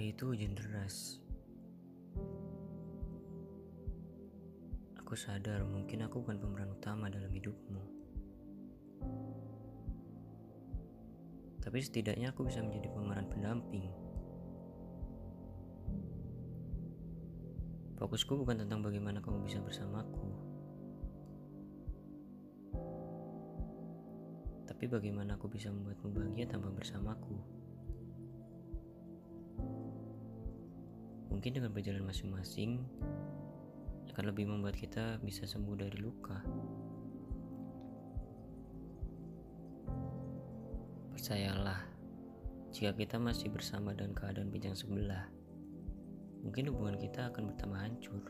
Hari itu hujan deras. Aku sadar mungkin aku bukan pemeran utama dalam hidupmu. Tapi setidaknya aku bisa menjadi pemeran pendamping. Fokusku bukan tentang bagaimana kamu bisa bersamaku. Tapi bagaimana aku bisa membuatmu bahagia tanpa bersamaku. Mungkin dengan berjalan masing-masing akan lebih membuat kita bisa sembuh dari luka. Percayalah, jika kita masih bersama dengan keadaan bincang sebelah, mungkin hubungan kita akan bertambah hancur.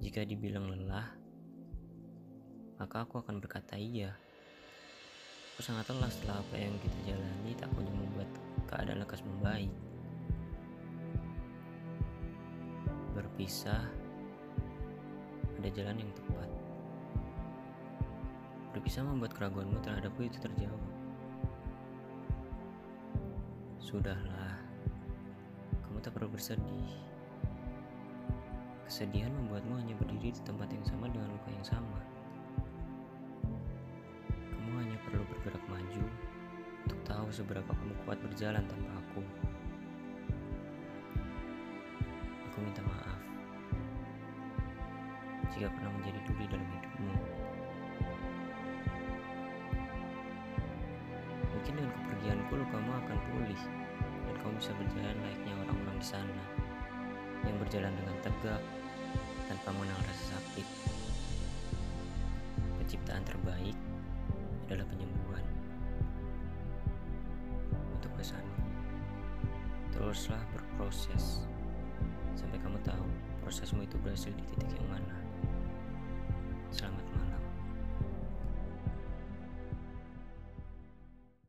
Jika dibilang lelah, maka aku akan berkata iya. Aku sangat lelah setelah apa yang kita jalani tak kunjung membuat keadaan lekas membaik. Berpisah, ada jalan yang tepat. Berpisah membuat keraguanmu terhadapku itu terjawab. Sudahlah, kamu tak perlu bersedih. Kesedihan membuatmu hanya berdiri di tempat yang sama dengan luka yang sama. Kamu hanya perlu bergerak maju untuk tahu seberapa kamu kuat berjalan tanpa aku. Jika pernah menjadi duri dalam hidupmu. Mungkin dengan kepergianku lukamu akan pulih dan kamu bisa berjalan layaknya orang-orang di sana yang berjalan dengan tegak tanpa mengenal rasa sakit. Penciptaan terbaik adalah penyembuhan. Untuk pesanku, teruslah berproses sampai kamu tahu prosesmu itu berhasil di titik yang mana. 真的。